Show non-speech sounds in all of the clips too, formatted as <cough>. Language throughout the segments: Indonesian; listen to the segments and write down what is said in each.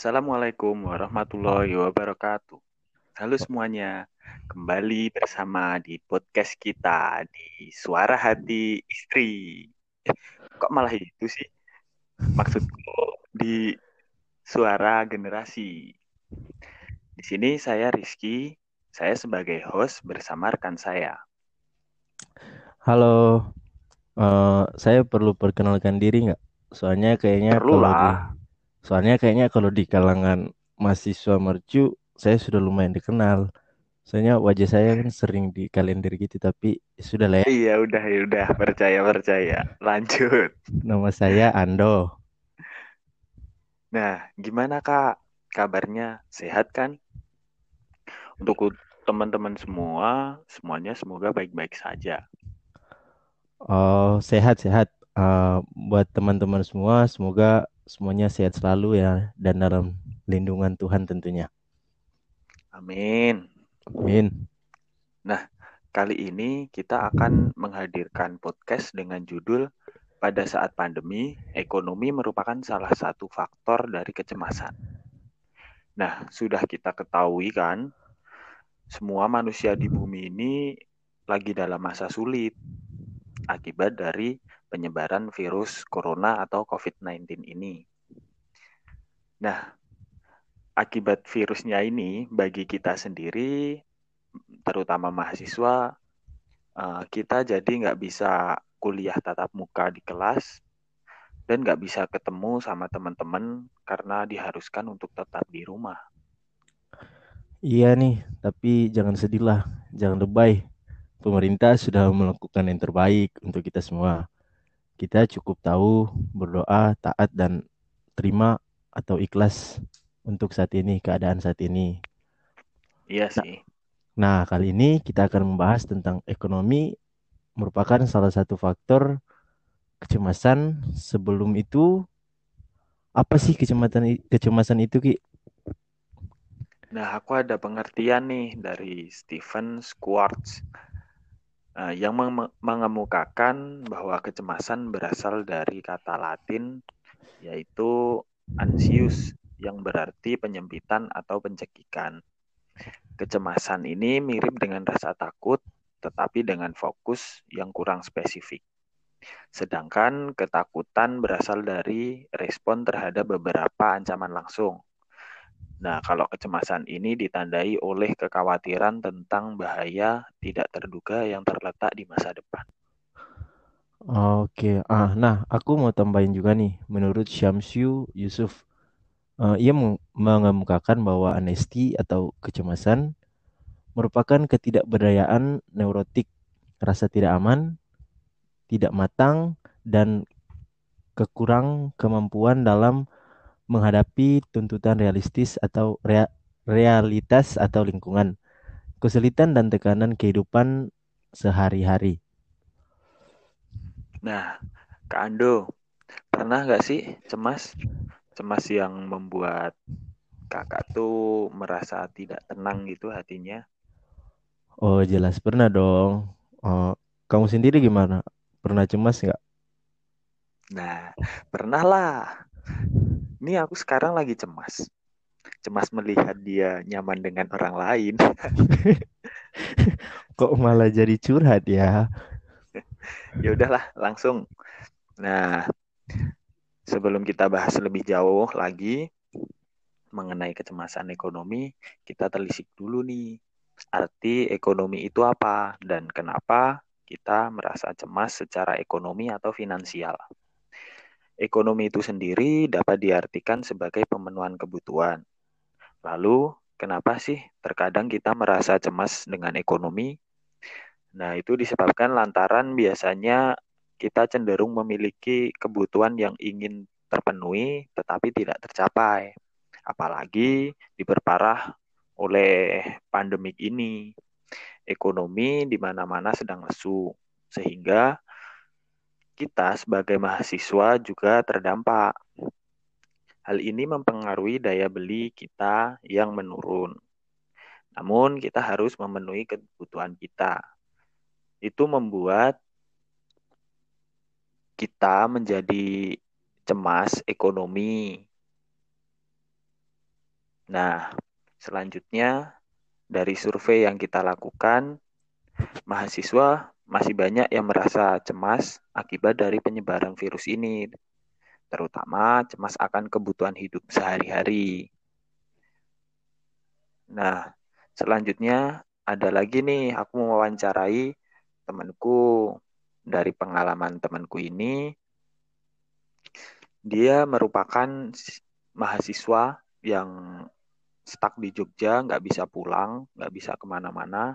Assalamualaikum warahmatullahi wabarakatuh. Halo semuanya, kembali bersama di podcast kita di Suara Hati Istri. Eh, kok malah itu sih? Maksudku di Suara Generasi. Di sini saya Rizky, saya sebagai host bersama rekan saya. Halo, uh, saya perlu perkenalkan diri nggak? Soalnya kayaknya Perlu kalau di, lah. Soalnya kayaknya kalau di kalangan mahasiswa mercu, saya sudah lumayan dikenal. Soalnya wajah saya kan sering di kalender gitu, tapi sudah lah ya. Iya, udah ya udah, percaya percaya. Lanjut. Nama saya Ando. Nah, gimana Kak? Kabarnya sehat kan? Untuk teman-teman semua, semuanya semoga baik-baik saja. Oh, sehat-sehat. Uh, buat teman-teman semua, semoga semuanya sehat selalu ya dan dalam lindungan Tuhan tentunya. Amin. Amin. Nah, kali ini kita akan menghadirkan podcast dengan judul pada saat pandemi, ekonomi merupakan salah satu faktor dari kecemasan. Nah, sudah kita ketahui kan, semua manusia di bumi ini lagi dalam masa sulit akibat dari penyebaran virus corona atau COVID-19 ini. Nah, akibat virusnya ini bagi kita sendiri, terutama mahasiswa, eh, kita jadi nggak bisa kuliah tatap muka di kelas dan nggak bisa ketemu sama teman-teman karena diharuskan untuk tetap di rumah. Iya nih, tapi jangan sedih lah, jangan lebay pemerintah sudah melakukan yang terbaik untuk kita semua. Kita cukup tahu berdoa, taat dan terima atau ikhlas untuk saat ini, keadaan saat ini. Iya sih. Nah, kali ini kita akan membahas tentang ekonomi merupakan salah satu faktor kecemasan. Sebelum itu, apa sih kecemasan kecemasan itu, Ki? Nah, aku ada pengertian nih dari Stephen Schwartz uh, yang mengemukakan bahwa kecemasan berasal dari kata Latin yaitu anxious yang berarti penyempitan atau pencekikan. Kecemasan ini mirip dengan rasa takut tetapi dengan fokus yang kurang spesifik. Sedangkan ketakutan berasal dari respon terhadap beberapa ancaman langsung, Nah, kalau kecemasan ini ditandai oleh kekhawatiran tentang bahaya tidak terduga yang terletak di masa depan. Oke, ah, nah aku mau tambahin juga nih, menurut Syamsyu Yusuf, uh, ia mengemukakan bahwa anesti atau kecemasan merupakan ketidakberdayaan neurotik, rasa tidak aman, tidak matang, dan kekurang kemampuan dalam menghadapi tuntutan realistis atau rea realitas atau lingkungan, kesulitan dan tekanan kehidupan sehari-hari. Nah, Kak Ando, pernah nggak sih cemas? Cemas yang membuat kakak tuh merasa tidak tenang gitu hatinya? Oh jelas pernah dong. Oh, kamu sendiri gimana? Pernah cemas nggak? Nah, pernah lah ini aku sekarang lagi cemas. Cemas melihat dia nyaman dengan orang lain. <laughs> Kok malah jadi curhat ya? <laughs> ya udahlah, langsung. Nah, sebelum kita bahas lebih jauh lagi mengenai kecemasan ekonomi, kita telisik dulu nih. Arti ekonomi itu apa dan kenapa kita merasa cemas secara ekonomi atau finansial. Ekonomi itu sendiri dapat diartikan sebagai pemenuhan kebutuhan. Lalu, kenapa sih terkadang kita merasa cemas dengan ekonomi? Nah, itu disebabkan lantaran biasanya kita cenderung memiliki kebutuhan yang ingin terpenuhi tetapi tidak tercapai. Apalagi diperparah oleh pandemik ini. Ekonomi di mana-mana sedang lesu, sehingga kita sebagai mahasiswa juga terdampak. Hal ini mempengaruhi daya beli kita yang menurun. Namun kita harus memenuhi kebutuhan kita. Itu membuat kita menjadi cemas ekonomi. Nah, selanjutnya dari survei yang kita lakukan, mahasiswa masih banyak yang merasa cemas akibat dari penyebaran virus ini, terutama cemas akan kebutuhan hidup sehari-hari. Nah, selanjutnya ada lagi nih, aku mewawancarai temanku dari pengalaman temanku ini. Dia merupakan mahasiswa yang stuck di Jogja, nggak bisa pulang, nggak bisa ke mana-mana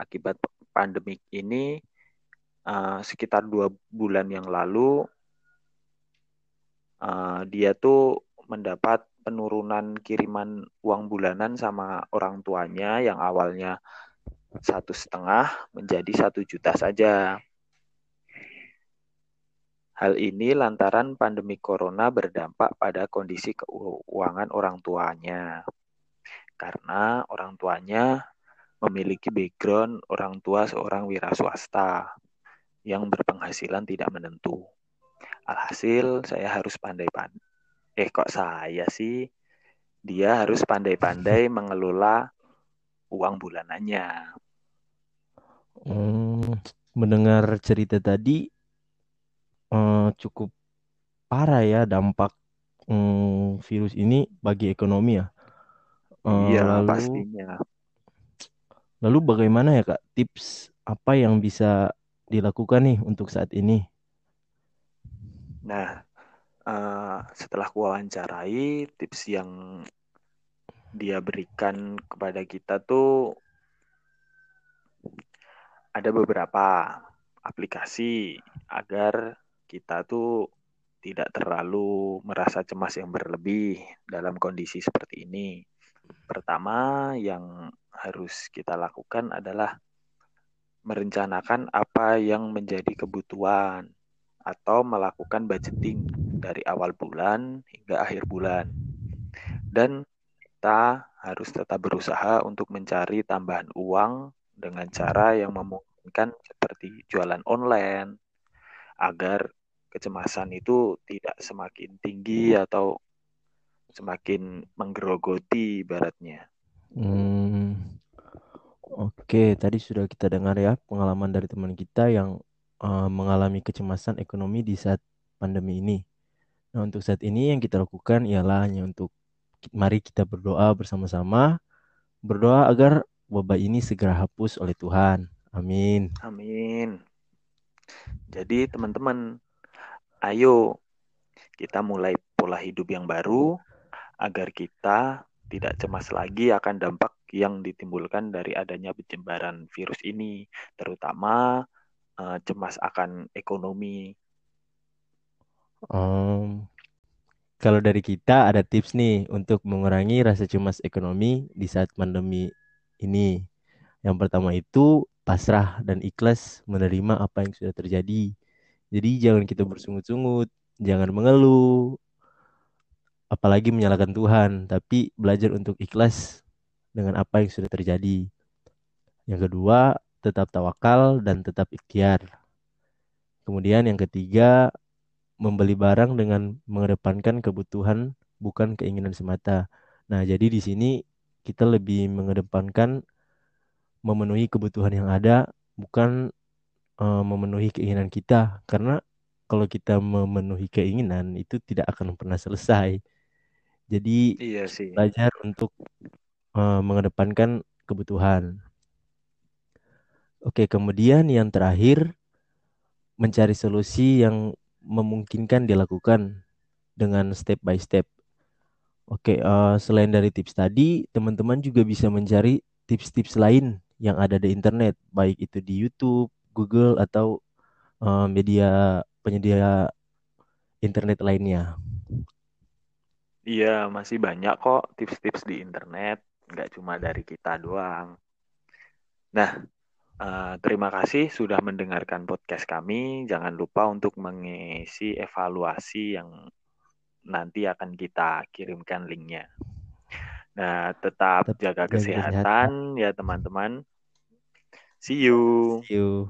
akibat pandemik ini uh, sekitar dua bulan yang lalu uh, dia tuh mendapat penurunan kiriman uang bulanan sama orang tuanya yang awalnya satu setengah menjadi satu juta saja. Hal ini lantaran pandemi corona berdampak pada kondisi keuangan orang tuanya. Karena orang tuanya memiliki background orang tua seorang wira swasta yang berpenghasilan tidak menentu. Alhasil saya harus pandai-pandai. Eh kok saya sih? Dia harus pandai-pandai <laughs> mengelola uang bulanannya. Hmm, mendengar cerita tadi eh, cukup parah ya dampak hmm, virus ini bagi ekonomi ya. Eh, iya lalu, pastinya. Lalu bagaimana ya kak tips apa yang bisa dilakukan nih untuk saat ini? Nah, uh, setelah wawancarai, tips yang dia berikan kepada kita tuh ada beberapa aplikasi agar kita tuh tidak terlalu merasa cemas yang berlebih dalam kondisi seperti ini. Pertama, yang harus kita lakukan adalah merencanakan apa yang menjadi kebutuhan atau melakukan budgeting dari awal bulan hingga akhir bulan. Dan kita harus tetap berusaha untuk mencari tambahan uang dengan cara yang memungkinkan seperti jualan online agar kecemasan itu tidak semakin tinggi atau semakin menggerogoti baratnya. Hmm, Oke, tadi sudah kita dengar ya pengalaman dari teman kita yang uh, mengalami kecemasan ekonomi di saat pandemi ini. Nah, untuk saat ini yang kita lakukan ialah hanya untuk mari kita berdoa bersama-sama, berdoa agar wabah ini segera hapus oleh Tuhan. Amin. Amin. Jadi teman-teman, ayo kita mulai pola hidup yang baru agar kita tidak cemas lagi akan dampak yang ditimbulkan dari adanya penyebaran virus ini, terutama uh, cemas akan ekonomi. Um, kalau dari kita ada tips nih untuk mengurangi rasa cemas ekonomi di saat pandemi ini. Yang pertama itu pasrah dan ikhlas menerima apa yang sudah terjadi. Jadi jangan kita bersungut-sungut, jangan mengeluh, apalagi menyalahkan Tuhan, tapi belajar untuk ikhlas dengan apa yang sudah terjadi. Yang kedua, tetap tawakal dan tetap ikhtiar. Kemudian yang ketiga, membeli barang dengan mengedepankan kebutuhan bukan keinginan semata. Nah, jadi di sini kita lebih mengedepankan memenuhi kebutuhan yang ada bukan uh, memenuhi keinginan kita karena kalau kita memenuhi keinginan itu tidak akan pernah selesai. Jadi iya sih. belajar untuk uh, mengedepankan kebutuhan. Oke, kemudian yang terakhir mencari solusi yang memungkinkan dilakukan dengan step by step. Oke, uh, selain dari tips tadi, teman-teman juga bisa mencari tips-tips lain yang ada di internet, baik itu di YouTube, Google, atau uh, media penyedia internet lainnya. Iya, masih banyak kok tips-tips di internet nggak cuma dari kita doang. Nah, uh, terima kasih sudah mendengarkan podcast kami. Jangan lupa untuk mengisi evaluasi yang nanti akan kita kirimkan linknya. Nah, tetap, tetap jaga kesehatan, kesehatan ya teman-teman. See you. See you.